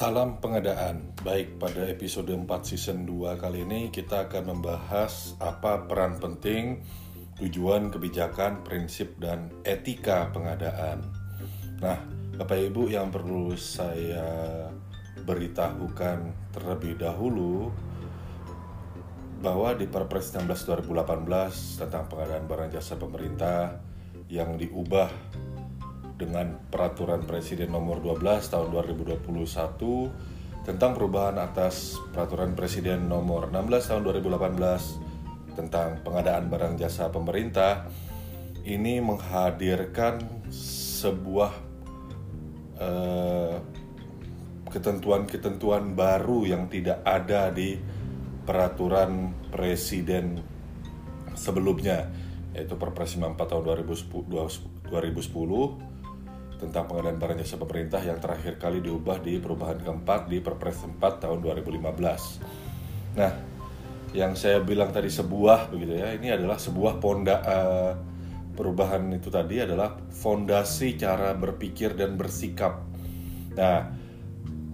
Salam pengadaan. Baik, pada episode 4 season 2 kali ini kita akan membahas apa peran penting, tujuan, kebijakan, prinsip, dan etika pengadaan. Nah, Bapak Ibu yang perlu saya beritahukan terlebih dahulu bahwa di Perpres 16 2018 tentang pengadaan barang jasa pemerintah yang diubah dengan peraturan Presiden nomor 12 tahun 2021 tentang perubahan atas peraturan Presiden nomor 16 tahun 2018 tentang pengadaan barang jasa pemerintah ini menghadirkan sebuah ketentuan-ketentuan uh, baru yang tidak ada di peraturan presiden sebelumnya yaitu Perpres 94 tahun 2010, 2010 tentang pengadaan barang jasa pemerintah yang terakhir kali diubah di perubahan keempat di Perpres 4 tahun 2015. Nah, yang saya bilang tadi sebuah begitu ya, ini adalah sebuah ponda uh, perubahan itu tadi adalah fondasi cara berpikir dan bersikap. Nah,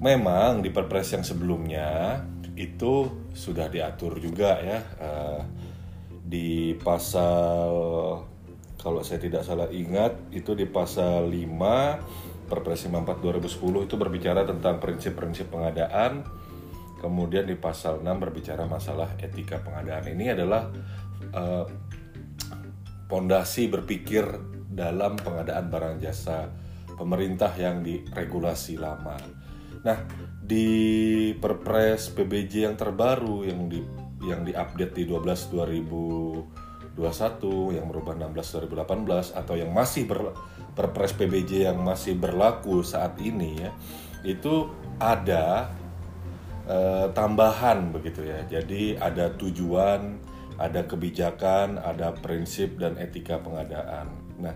memang di Perpres yang sebelumnya itu sudah diatur juga ya uh, di pasal kalau saya tidak salah ingat itu di pasal 5 Perpres 54 2010 itu berbicara tentang prinsip-prinsip pengadaan. Kemudian di pasal 6 berbicara masalah etika pengadaan. Ini adalah pondasi uh, berpikir dalam pengadaan barang jasa pemerintah yang diregulasi lama. Nah, di Perpres PBJ yang terbaru yang di yang diupdate di 12 2000 21 yang merubah 16 2018 atau yang masih ber, perpres PBJ yang masih berlaku saat ini ya itu ada uh, tambahan begitu ya. Jadi ada tujuan ada kebijakan ada prinsip dan etika pengadaan. Nah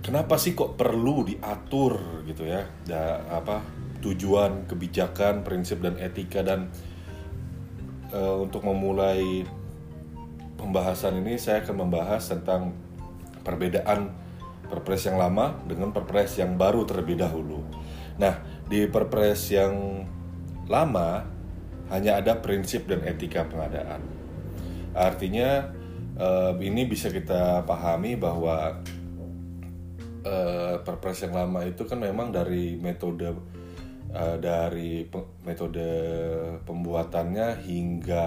kenapa sih kok perlu diatur gitu ya? Da, apa tujuan kebijakan prinsip dan etika dan uh, untuk memulai pembahasan ini saya akan membahas tentang perbedaan perpres yang lama dengan perpres yang baru terlebih dahulu. Nah, di perpres yang lama hanya ada prinsip dan etika pengadaan. Artinya eh, ini bisa kita pahami bahwa eh, perpres yang lama itu kan memang dari metode eh, dari metode pembuatannya hingga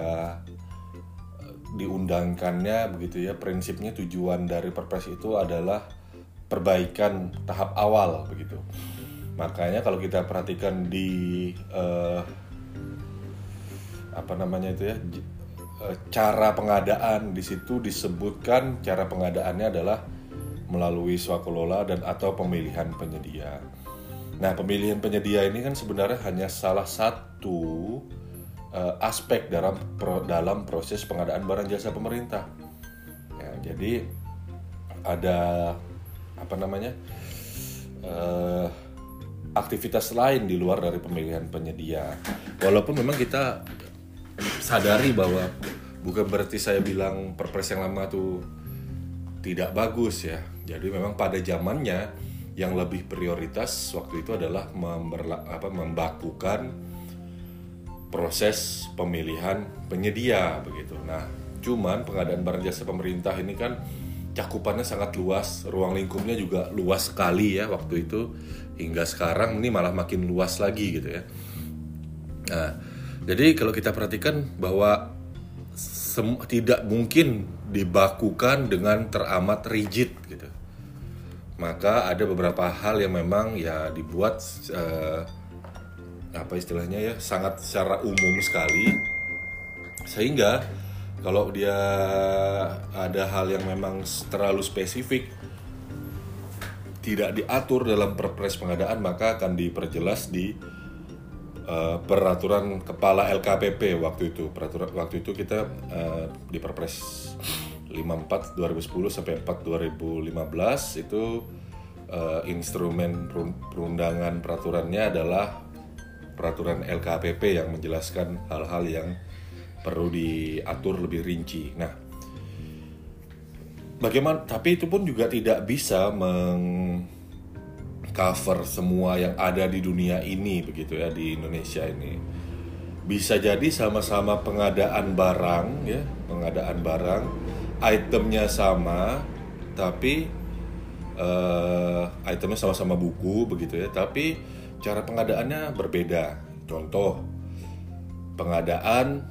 diundangkannya begitu ya. Prinsipnya tujuan dari perpres itu adalah perbaikan tahap awal begitu. Makanya kalau kita perhatikan di uh, apa namanya itu ya uh, cara pengadaan di situ disebutkan cara pengadaannya adalah melalui swakolola dan atau pemilihan penyedia. Nah pemilihan penyedia ini kan sebenarnya hanya salah satu uh, aspek dalam pro, dalam proses pengadaan barang jasa pemerintah. Ya, jadi ada apa namanya uh, aktivitas lain di luar dari pemilihan penyedia. Walaupun memang kita sadari bahwa bukan berarti saya bilang perpres yang lama tuh tidak bagus ya. Jadi memang pada zamannya yang lebih prioritas waktu itu adalah memberla, apa, membakukan proses pemilihan penyedia begitu. Nah, cuman pengadaan barang jasa pemerintah ini kan cakupannya sangat luas, ruang lingkupnya juga luas sekali ya waktu itu hingga sekarang ini malah makin luas lagi gitu ya. Nah, jadi kalau kita perhatikan bahwa tidak mungkin dibakukan dengan teramat rigid gitu. Maka ada beberapa hal yang memang ya dibuat uh, apa istilahnya ya sangat secara umum sekali. Sehingga kalau dia ada hal yang memang terlalu spesifik tidak diatur dalam perpres pengadaan maka akan diperjelas di uh, peraturan kepala LKPP waktu itu. Peraturan waktu itu kita uh, di perpres 54 2010 sampai 4 2015 itu uh, instrumen perundangan peraturannya adalah peraturan LKPP yang menjelaskan hal-hal yang perlu diatur lebih rinci. Nah, bagaimana? Tapi itu pun juga tidak bisa meng, cover semua yang ada di dunia ini begitu ya di Indonesia ini bisa jadi sama-sama pengadaan barang ya pengadaan barang itemnya sama tapi uh, itemnya sama-sama buku begitu ya tapi cara pengadaannya berbeda contoh pengadaan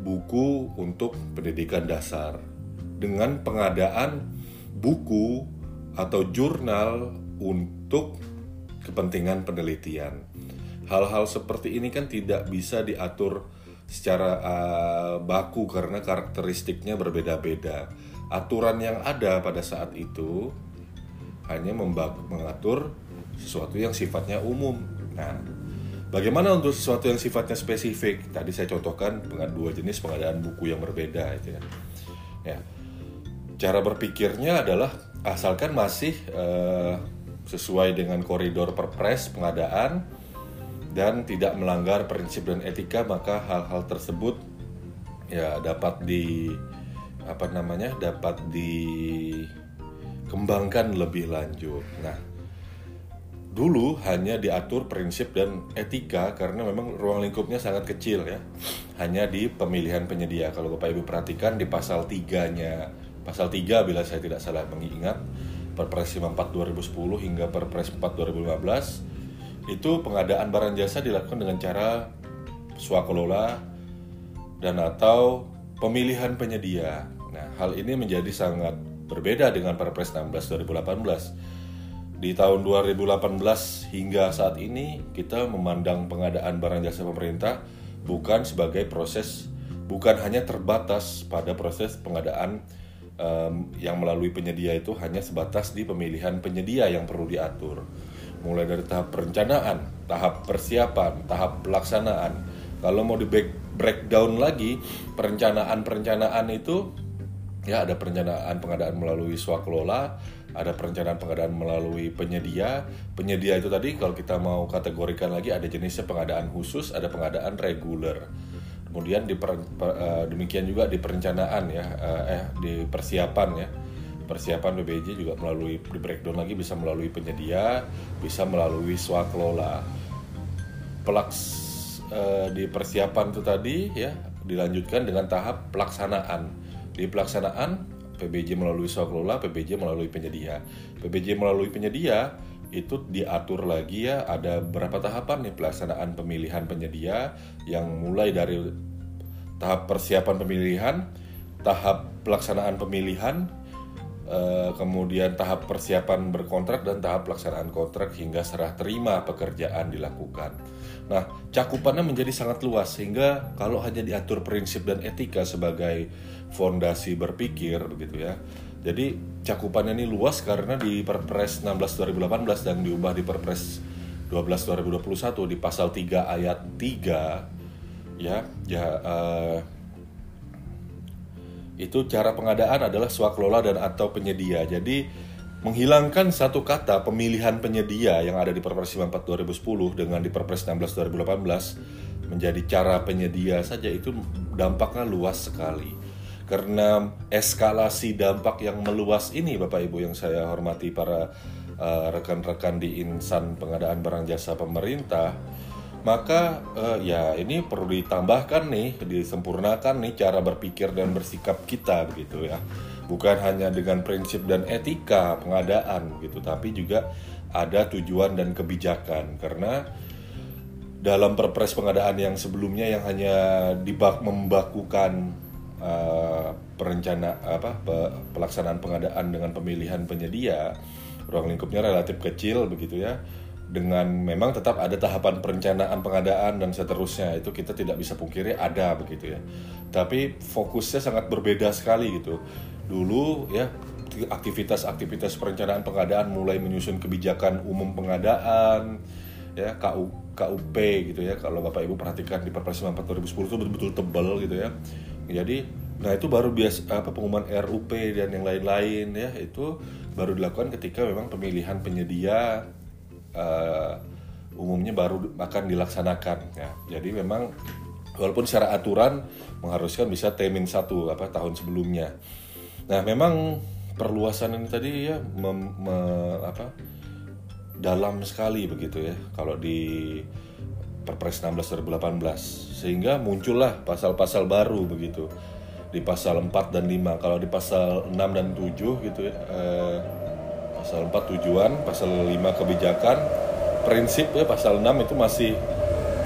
buku untuk pendidikan dasar dengan pengadaan buku atau jurnal untuk kepentingan penelitian. Hal-hal seperti ini kan tidak bisa diatur secara uh, baku karena karakteristiknya berbeda-beda. Aturan yang ada pada saat itu hanya mengatur sesuatu yang sifatnya umum. Nah, bagaimana untuk sesuatu yang sifatnya spesifik? Tadi saya contohkan dengan dua jenis pengadaan buku yang berbeda itu ya. Ya. Cara berpikirnya adalah asalkan masih uh, sesuai dengan koridor perpres pengadaan dan tidak melanggar prinsip dan etika maka hal-hal tersebut ya dapat di apa namanya dapat dikembangkan lebih lanjut. Nah, dulu hanya diatur prinsip dan etika karena memang ruang lingkupnya sangat kecil ya. Hanya di pemilihan penyedia. Kalau Bapak Ibu perhatikan di pasal 3-nya, pasal 3 bila saya tidak salah mengingat Perpres 54 2010 hingga Perpres 4 2015 itu pengadaan barang jasa dilakukan dengan cara swakelola dan atau pemilihan penyedia. Nah, hal ini menjadi sangat berbeda dengan Perpres 16 2018. Di tahun 2018 hingga saat ini kita memandang pengadaan barang jasa pemerintah bukan sebagai proses bukan hanya terbatas pada proses pengadaan um, yang melalui penyedia itu hanya sebatas di pemilihan penyedia yang perlu diatur. Mulai dari tahap perencanaan, tahap persiapan, tahap pelaksanaan. Kalau mau di breakdown lagi, perencanaan-perencanaan itu ya ada perencanaan pengadaan melalui swakelola, ada perencanaan pengadaan melalui penyedia. Penyedia itu tadi kalau kita mau kategorikan lagi ada jenisnya pengadaan khusus, ada pengadaan reguler. Kemudian di per, per, uh, demikian juga di perencanaan ya uh, eh di persiapan ya. Persiapan BBJ juga melalui di breakdown lagi bisa melalui penyedia bisa melalui swakelola pelaks uh, di persiapan itu tadi ya dilanjutkan dengan tahap pelaksanaan. Di pelaksanaan PBJ melalui swakelola PBJ melalui penyedia PBJ melalui penyedia itu diatur lagi ya ada berapa tahapan nih pelaksanaan pemilihan penyedia yang mulai dari tahap persiapan pemilihan, tahap pelaksanaan pemilihan, eh, kemudian tahap persiapan berkontrak dan tahap pelaksanaan kontrak hingga serah terima pekerjaan dilakukan. Nah, cakupannya menjadi sangat luas sehingga kalau hanya diatur prinsip dan etika sebagai fondasi berpikir begitu ya jadi cakupannya ini luas karena di Perpres 16 2018 dan diubah di Perpres 12 2021 di pasal 3 ayat 3 ya ya uh, itu cara pengadaan adalah swakelola dan atau penyedia. Jadi menghilangkan satu kata pemilihan penyedia yang ada di Perpres 54 2010 dengan di Perpres 16 2018 menjadi cara penyedia saja itu dampaknya luas sekali. Karena eskalasi dampak yang meluas ini Bapak Ibu yang saya hormati para uh, rekan-rekan di insan pengadaan barang jasa pemerintah maka uh, ya ini perlu ditambahkan nih disempurnakan nih cara berpikir dan bersikap kita begitu ya bukan hanya dengan prinsip dan etika pengadaan gitu tapi juga ada tujuan dan kebijakan. Karena dalam perpres pengadaan yang sebelumnya yang hanya dibak membakukan uh, perencana apa pelaksanaan pengadaan dengan pemilihan penyedia ruang lingkupnya relatif kecil begitu ya dengan memang tetap ada tahapan perencanaan pengadaan dan seterusnya itu kita tidak bisa pungkiri ada begitu ya. Tapi fokusnya sangat berbeda sekali gitu dulu ya aktivitas-aktivitas perencanaan pengadaan mulai menyusun kebijakan umum pengadaan ya KU KUP gitu ya kalau Bapak Ibu perhatikan di Perpres 94 2010 itu betul-betul tebal gitu ya jadi nah itu baru biasa apa pengumuman RUP dan yang lain-lain ya itu baru dilakukan ketika memang pemilihan penyedia uh, umumnya baru akan dilaksanakan ya. Jadi memang walaupun secara aturan mengharuskan bisa temin satu apa tahun sebelumnya. Nah memang perluasan ini tadi ya mem, me, apa dalam sekali begitu ya kalau di Perpres 16 2018 sehingga muncullah pasal-pasal baru begitu di pasal 4 dan 5 kalau di pasal 6 dan 7 gitu ya eh, pasal 4 tujuan pasal 5 kebijakan prinsip ya pasal 6 itu masih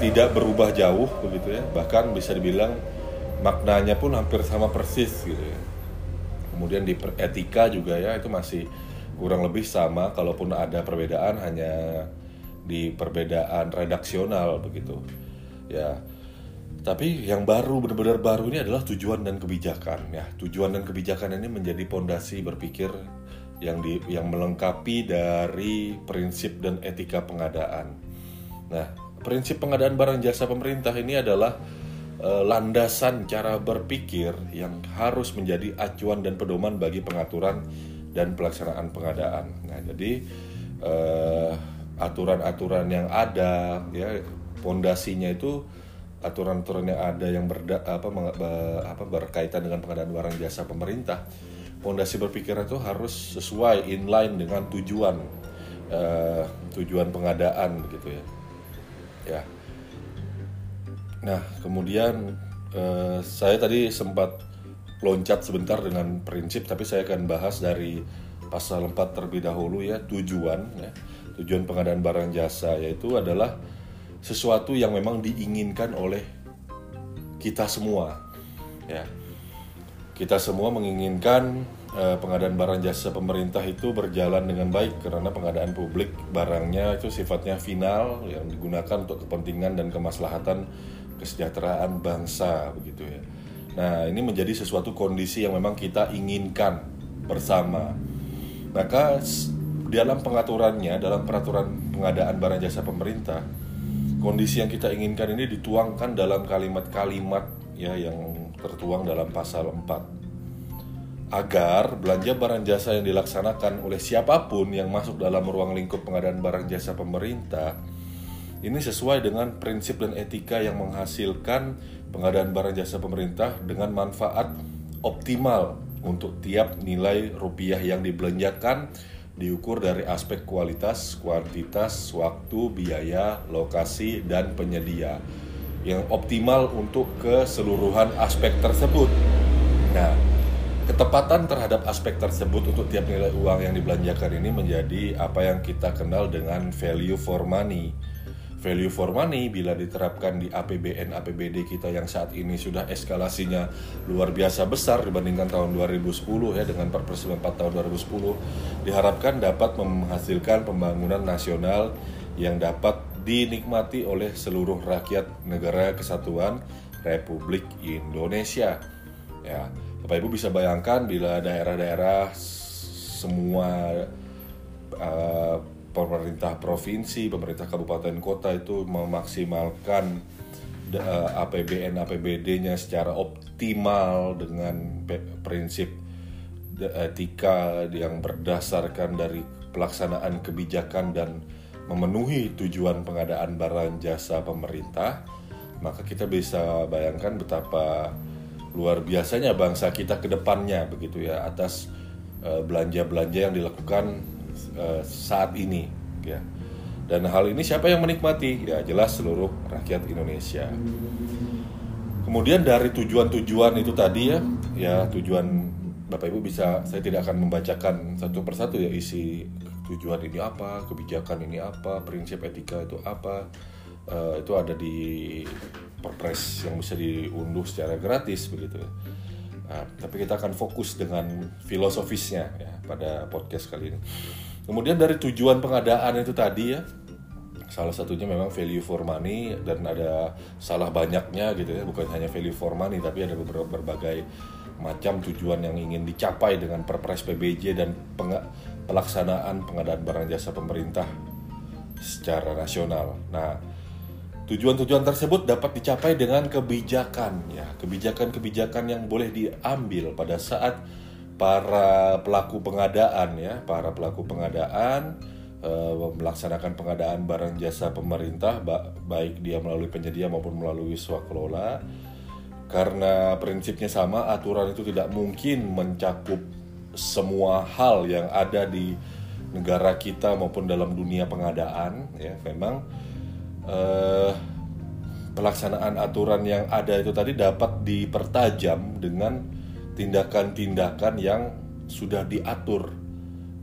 tidak berubah jauh begitu ya. Bahkan bisa dibilang maknanya pun hampir sama persis gitu ya kemudian di etika juga ya itu masih kurang lebih sama. Kalaupun ada perbedaan hanya di perbedaan redaksional begitu. Ya. Tapi yang baru benar-benar baru ini adalah tujuan dan kebijakan ya. Tujuan dan kebijakan ini menjadi pondasi berpikir yang di yang melengkapi dari prinsip dan etika pengadaan. Nah prinsip pengadaan barang jasa pemerintah ini adalah landasan cara berpikir yang harus menjadi acuan dan pedoman bagi pengaturan dan pelaksanaan pengadaan. Nah, jadi eh, aturan-aturan yang ada ya pondasinya itu aturan-aturan yang ada yang berda, apa, apa berkaitan dengan pengadaan barang jasa pemerintah. Pondasi berpikir itu harus sesuai inline dengan tujuan uh, tujuan pengadaan gitu ya. Ya. Nah, kemudian uh, saya tadi sempat loncat sebentar dengan prinsip tapi saya akan bahas dari pasal 4 terlebih dahulu ya tujuan ya. Tujuan pengadaan barang jasa yaitu adalah sesuatu yang memang diinginkan oleh kita semua ya. Kita semua menginginkan eh, pengadaan barang jasa pemerintah itu berjalan dengan baik karena pengadaan publik barangnya itu sifatnya final yang digunakan untuk kepentingan dan kemaslahatan kesejahteraan bangsa begitu ya Nah, ini menjadi sesuatu kondisi yang memang kita inginkan bersama. Maka dalam pengaturannya, dalam peraturan pengadaan barang jasa pemerintah, kondisi yang kita inginkan ini dituangkan dalam kalimat-kalimat ya yang tertuang dalam pasal 4 agar belanja barang jasa yang dilaksanakan oleh siapa pun yang masuk dalam ruang lingkup pengadaan barang jasa pemerintah ini sesuai dengan prinsip dan etika yang menghasilkan pengadaan barang jasa pemerintah dengan manfaat optimal untuk tiap nilai rupiah yang dibelanjakan diukur dari aspek kualitas, kuantitas, waktu, biaya, lokasi, dan penyedia yang optimal untuk keseluruhan aspek tersebut. Nah, ketepatan terhadap aspek tersebut untuk tiap nilai uang yang dibelanjakan ini menjadi apa yang kita kenal dengan value for money value for money bila diterapkan di APBN APBD kita yang saat ini sudah eskalasinya luar biasa besar dibandingkan tahun 2010 ya dengan Perpres 4 tahun 2010 diharapkan dapat menghasilkan pembangunan nasional yang dapat dinikmati oleh seluruh rakyat negara kesatuan Republik Indonesia. Ya, Bapak Ibu bisa bayangkan bila daerah-daerah semua uh, pemerintah provinsi, pemerintah kabupaten kota itu memaksimalkan APBN APBD-nya secara optimal dengan prinsip etika yang berdasarkan dari pelaksanaan kebijakan dan memenuhi tujuan pengadaan barang jasa pemerintah, maka kita bisa bayangkan betapa luar biasanya bangsa kita ke depannya begitu ya atas eh, belanja-belanja yang dilakukan uh, saat ini ya dan hal ini siapa yang menikmati ya jelas seluruh rakyat Indonesia kemudian dari tujuan-tujuan itu tadi ya ya tujuan Bapak Ibu bisa saya tidak akan membacakan satu persatu ya isi tujuan ini apa kebijakan ini apa prinsip etika itu apa uh, itu ada di perpres yang bisa diunduh secara gratis begitu ya. Nah, tapi kita akan fokus dengan filosofisnya ya pada podcast kali ini. Kemudian dari tujuan pengadaan itu tadi ya, salah satunya memang value for money dan ada salah banyaknya gitu ya, bukan hanya value for money tapi ada beberapa berbagai macam tujuan yang ingin dicapai dengan Perpres PBJ dan pelaksanaan pengadaan barang jasa pemerintah secara nasional. Nah, tujuan-tujuan tersebut dapat dicapai dengan kebijakan ya, kebijakan-kebijakan yang boleh diambil pada saat para pelaku pengadaan ya, para pelaku pengadaan uh, melaksanakan pengadaan barang jasa pemerintah baik dia melalui penyedia maupun melalui swakelola karena prinsipnya sama aturan itu tidak mungkin mencakup semua hal yang ada di negara kita maupun dalam dunia pengadaan ya. Memang eh, pelaksanaan aturan yang ada itu tadi dapat dipertajam dengan tindakan-tindakan yang sudah diatur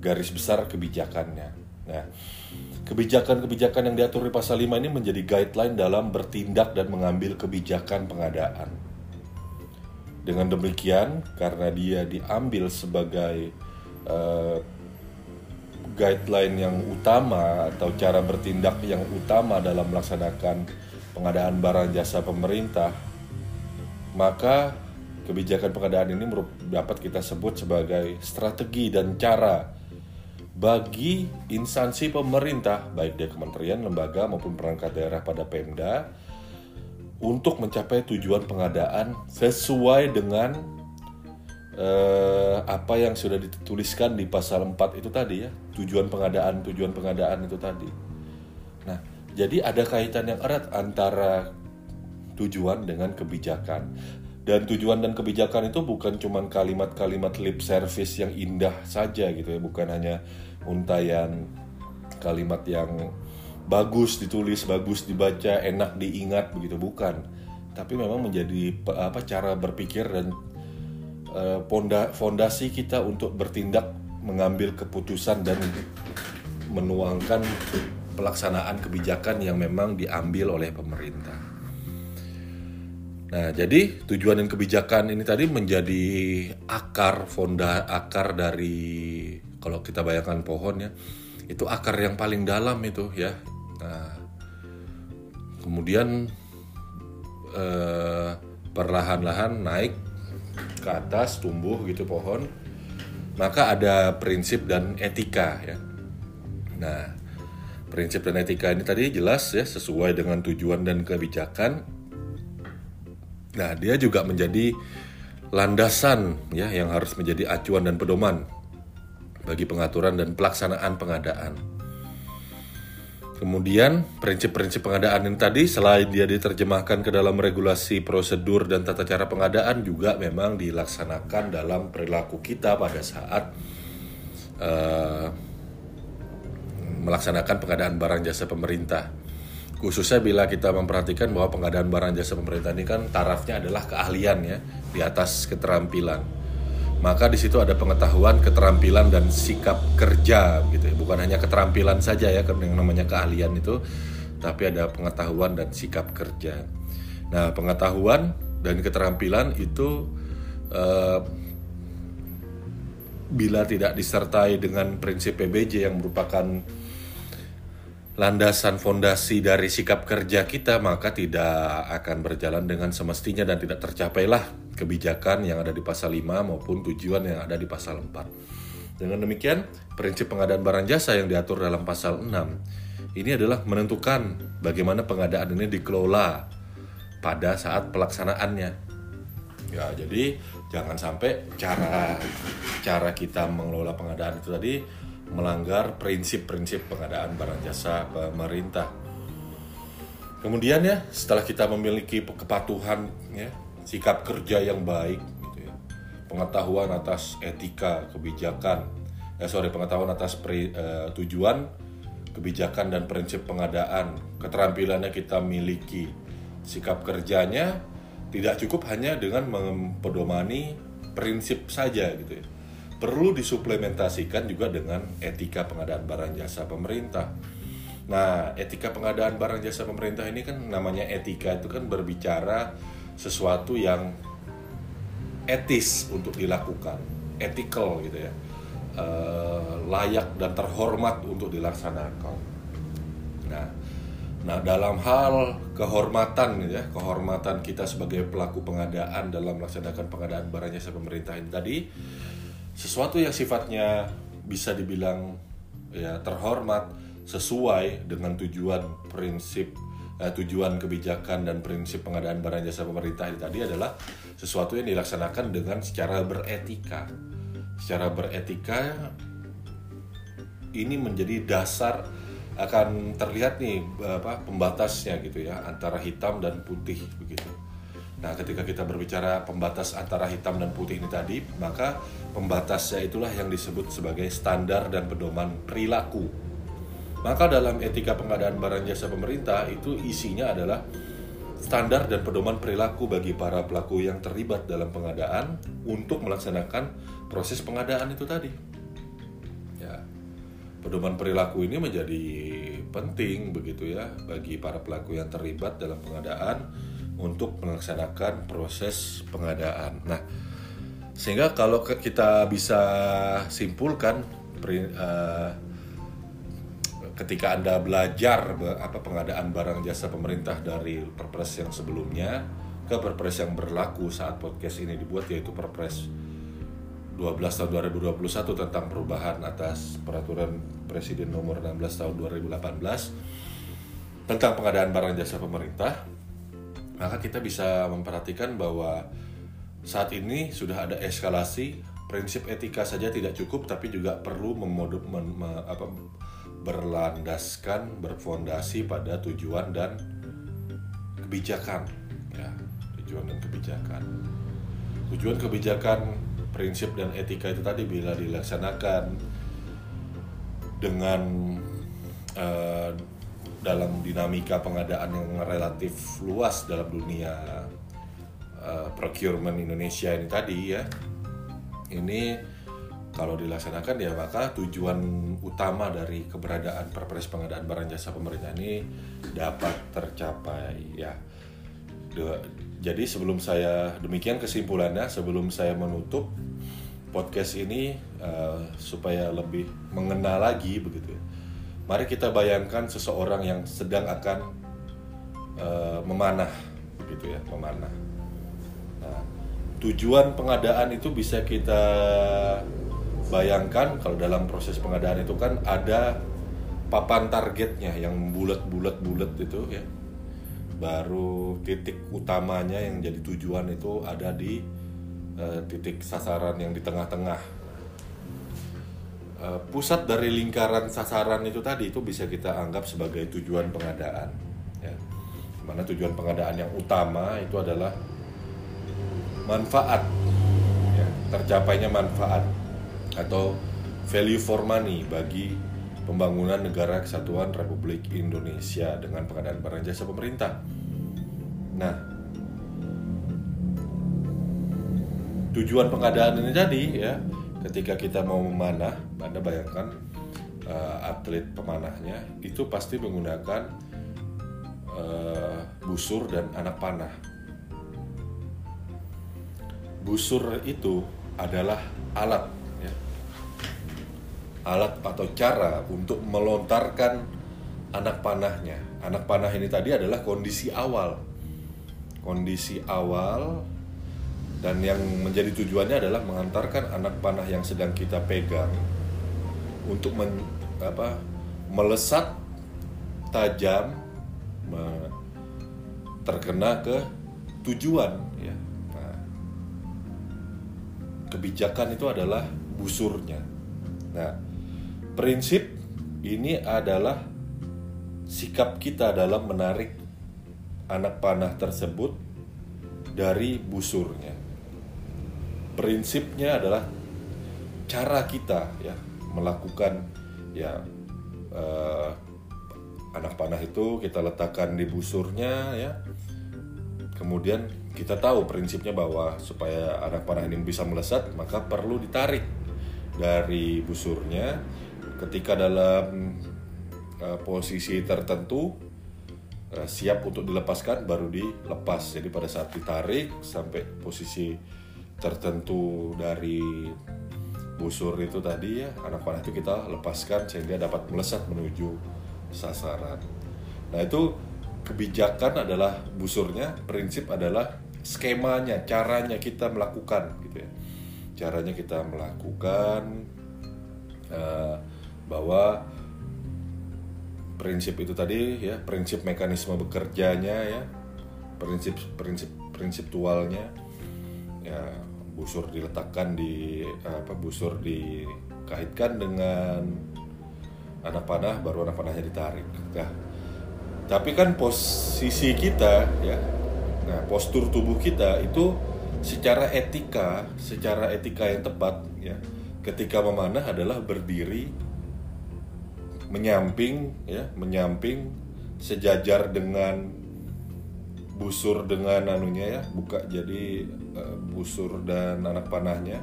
garis besar kebijakannya. Nah, kebijakan-kebijakan yang diatur di pasal 5 ini menjadi guideline dalam bertindak dan mengambil kebijakan pengadaan. Dengan demikian, karena dia diambil sebagai uh, guideline yang utama atau cara bertindak yang utama dalam melaksanakan pengadaan barang jasa pemerintah, maka kebijakan pengadaan ini dapat kita sebut sebagai strategi dan cara bagi instansi pemerintah, baik dia kementerian, lembaga maupun perangkat daerah pada Pemda, untuk mencapai tujuan pengadaan sesuai dengan eh, apa yang sudah dituliskan di pasal 4 itu tadi ya, tujuan pengadaan, tujuan pengadaan itu tadi. Nah, jadi ada kaitan yang erat antara tujuan dengan kebijakan. Dan tujuan dan kebijakan itu bukan cuma kalimat-kalimat lip service yang indah saja gitu ya, bukan hanya untayan kalimat yang bagus ditulis, bagus dibaca, enak diingat begitu bukan. Tapi memang menjadi apa cara berpikir dan uh, fondasi kita untuk bertindak mengambil keputusan dan menuangkan pelaksanaan kebijakan yang memang diambil oleh pemerintah. Nah, jadi tujuan dan kebijakan ini tadi menjadi akar fonda akar dari kalau kita bayangkan pohon ya itu akar yang paling dalam itu ya. Nah, kemudian eh, perlahan-lahan naik ke atas tumbuh gitu pohon maka ada prinsip dan etika ya. Nah prinsip dan etika ini tadi jelas ya sesuai dengan tujuan dan kebijakan nah dia juga menjadi landasan ya yang harus menjadi acuan dan pedoman bagi pengaturan dan pelaksanaan pengadaan. Kemudian, prinsip-prinsip pengadaan ini tadi selain dia diterjemahkan ke dalam regulasi prosedur dan tata cara pengadaan juga memang dilaksanakan dalam perilaku kita pada saat uh, melaksanakan pengadaan barang jasa pemerintah. Khususnya bila kita memperhatikan bahwa pengadaan barang jasa pemerintah ini kan tarafnya adalah keahlian ya, di atas keterampilan maka di situ ada pengetahuan, keterampilan dan sikap kerja gitu ya. Bukan hanya keterampilan saja ya yang namanya keahlian itu, tapi ada pengetahuan dan sikap kerja. Nah, pengetahuan dan keterampilan itu uh, bila tidak disertai dengan prinsip PBJ yang merupakan landasan fondasi dari sikap kerja kita maka tidak akan berjalan dengan semestinya dan tidak tercapailah kebijakan yang ada di pasal 5 maupun tujuan yang ada di pasal 4. Dengan demikian, prinsip pengadaan barang jasa yang diatur dalam pasal 6 ini adalah menentukan bagaimana pengadaan ini dikelola pada saat pelaksanaannya. Ya, jadi jangan sampai cara cara kita mengelola pengadaan itu tadi melanggar prinsip-prinsip pengadaan barang jasa pemerintah. Kemudian ya, setelah kita memiliki kepatuhan ya, sikap kerja yang baik gitu ya. Pengetahuan atas etika, kebijakan, ya sorry, pengetahuan atas pri, uh, tujuan, kebijakan dan prinsip pengadaan, keterampilannya kita miliki. Sikap kerjanya tidak cukup hanya dengan mempedomani prinsip saja gitu ya perlu disuplementasikan juga dengan etika pengadaan barang jasa pemerintah. Nah, etika pengadaan barang jasa pemerintah ini kan namanya etika itu kan berbicara sesuatu yang etis untuk dilakukan, ethical gitu ya, e, layak dan terhormat untuk dilaksanakan. Nah, nah dalam hal kehormatan gitu ya, kehormatan kita sebagai pelaku pengadaan dalam melaksanakan pengadaan barang jasa pemerintah ini tadi sesuatu yang sifatnya bisa dibilang ya terhormat sesuai dengan tujuan prinsip eh, tujuan kebijakan dan prinsip pengadaan barang jasa pemerintah ini tadi adalah sesuatu yang dilaksanakan dengan secara beretika. Secara beretika ini menjadi dasar akan terlihat nih apa pembatasnya gitu ya antara hitam dan putih begitu. Nah, ketika kita berbicara pembatas antara hitam dan putih ini tadi, maka pembatasnya itulah yang disebut sebagai standar dan pedoman perilaku. Maka dalam etika pengadaan barang jasa pemerintah itu isinya adalah standar dan pedoman perilaku bagi para pelaku yang terlibat dalam pengadaan untuk melaksanakan proses pengadaan itu tadi. Ya. Pedoman perilaku ini menjadi penting begitu ya bagi para pelaku yang terlibat dalam pengadaan untuk melaksanakan proses pengadaan. Nah, sehingga kalau kita bisa simpulkan uh, ketika anda belajar apa pengadaan barang jasa pemerintah dari Perpres yang sebelumnya ke Perpres yang berlaku saat podcast ini dibuat yaitu Perpres 12 tahun 2021 tentang perubahan atas peraturan Presiden nomor 16 tahun 2018 tentang pengadaan barang jasa pemerintah maka kita bisa memperhatikan bahwa saat ini sudah ada eskalasi prinsip etika saja tidak cukup tapi juga perlu memodul, mem, apa, berlandaskan berfondasi pada tujuan dan kebijakan. Ya tujuan dan kebijakan. Tujuan kebijakan prinsip dan etika itu tadi bila dilaksanakan dengan uh, dalam dinamika pengadaan yang relatif luas dalam dunia uh, procurement Indonesia ini tadi ya. Ini kalau dilaksanakan ya maka tujuan utama dari keberadaan Perpres pengadaan barang jasa pemerintah ini dapat tercapai ya. Jadi sebelum saya demikian kesimpulannya sebelum saya menutup podcast ini uh, supaya lebih mengenal lagi begitu ya Mari kita bayangkan seseorang yang sedang akan uh, memanah, begitu ya, memanah. Nah, tujuan pengadaan itu bisa kita bayangkan kalau dalam proses pengadaan itu kan ada papan targetnya yang bulat-bulat-bulat itu ya. Baru titik utamanya yang jadi tujuan itu ada di uh, titik sasaran yang di tengah-tengah Eh, pusat dari lingkaran sasaran itu tadi itu bisa kita anggap sebagai tujuan pengadaan ya. Mana tujuan pengadaan yang utama itu adalah manfaat ya. Tercapainya manfaat atau value for money bagi pembangunan negara kesatuan Republik Indonesia dengan pengadaan barang jasa pemerintah. Nah tujuan pengadaan ini tadi ya ketika kita mau memanah, Anda bayangkan uh, atlet pemanahnya itu pasti menggunakan uh, busur dan anak panah. Busur itu adalah alat, ya. alat atau cara untuk melontarkan anak panahnya. Anak panah ini tadi adalah kondisi awal, kondisi awal dan yang menjadi tujuannya adalah mengantarkan anak panah yang sedang kita pegang untuk men, apa, melesat tajam terkena ke tujuan ya. Nah, kebijakan itu adalah busurnya. Nah prinsip ini adalah sikap kita dalam menarik anak panah tersebut dari busurnya prinsipnya adalah cara kita ya melakukan ya uh, anak panah itu kita letakkan di busurnya ya. Kemudian kita tahu prinsipnya bahwa supaya anak panah ini bisa melesat maka perlu ditarik dari busurnya. Ketika dalam uh, posisi tertentu uh, siap untuk dilepaskan baru dilepas. Jadi pada saat ditarik sampai posisi tertentu dari busur itu tadi ya anak panah itu kita lepaskan sehingga dapat melesat menuju sasaran. Nah itu kebijakan adalah busurnya, prinsip adalah skemanya, caranya kita melakukan gitu ya. Caranya kita melakukan uh, bahwa prinsip itu tadi ya, prinsip mekanisme bekerjanya ya, prinsip prinsip prinsiptualnya ya busur diletakkan di apa busur dikaitkan dengan anak panah baru anak panahnya ditarik. Nah, tapi kan posisi kita ya Nah, postur tubuh kita itu secara etika, secara etika yang tepat ya. Ketika memanah adalah berdiri menyamping ya, menyamping sejajar dengan busur dengan anunya ya, buka jadi uh, busur dan anak panahnya.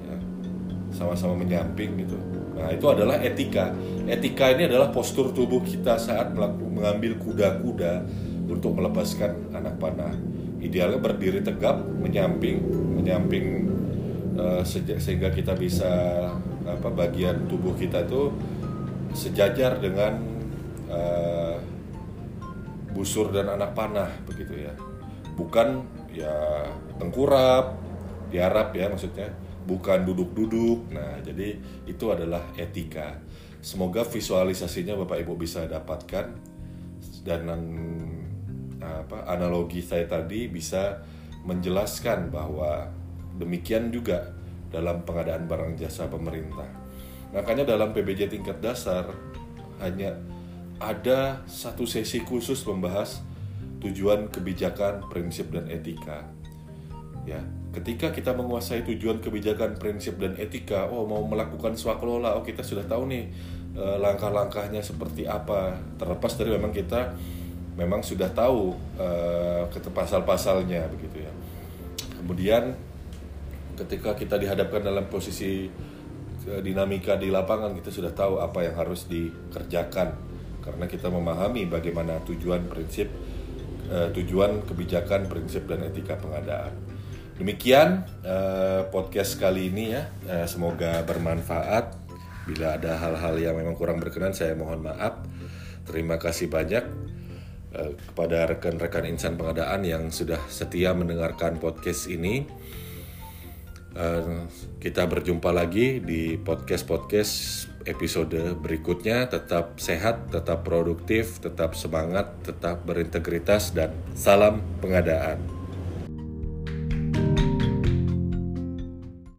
Ya, sama-sama menyamping gitu. Nah, itu adalah etika. Etika ini adalah postur tubuh kita saat mengambil kuda-kuda untuk melepaskan anak panah. Idealnya berdiri tegap, menyamping, menyamping uh, sehingga kita bisa apa bagian tubuh kita itu sejajar dengan uh, busur dan anak panah begitu ya. Bukan ya tengkurap, diarap ya maksudnya, bukan duduk-duduk. Nah, jadi itu adalah etika. Semoga visualisasinya Bapak Ibu bisa dapatkan dan apa analogi saya tadi bisa menjelaskan bahwa demikian juga dalam pengadaan barang jasa pemerintah. Makanya dalam PBJ tingkat dasar hanya ada satu sesi khusus membahas tujuan kebijakan, prinsip dan etika. Ya, ketika kita menguasai tujuan kebijakan, prinsip dan etika, oh mau melakukan swakelola, oh kita sudah tahu nih eh, langkah-langkahnya seperti apa. Terlepas dari memang kita memang sudah tahu uh, pasal-pasalnya begitu ya. Kemudian ketika kita dihadapkan dalam posisi uh, dinamika di lapangan kita sudah tahu apa yang harus dikerjakan karena kita memahami bagaimana tujuan prinsip uh, tujuan kebijakan prinsip dan etika pengadaan. Demikian uh, podcast kali ini ya. Uh, semoga bermanfaat. Bila ada hal-hal yang memang kurang berkenan saya mohon maaf. Terima kasih banyak. Eh, kepada rekan-rekan insan pengadaan yang sudah setia mendengarkan podcast ini. Uh, kita berjumpa lagi di podcast-podcast episode berikutnya. Tetap sehat, tetap produktif, tetap semangat, tetap berintegritas, dan salam pengadaan.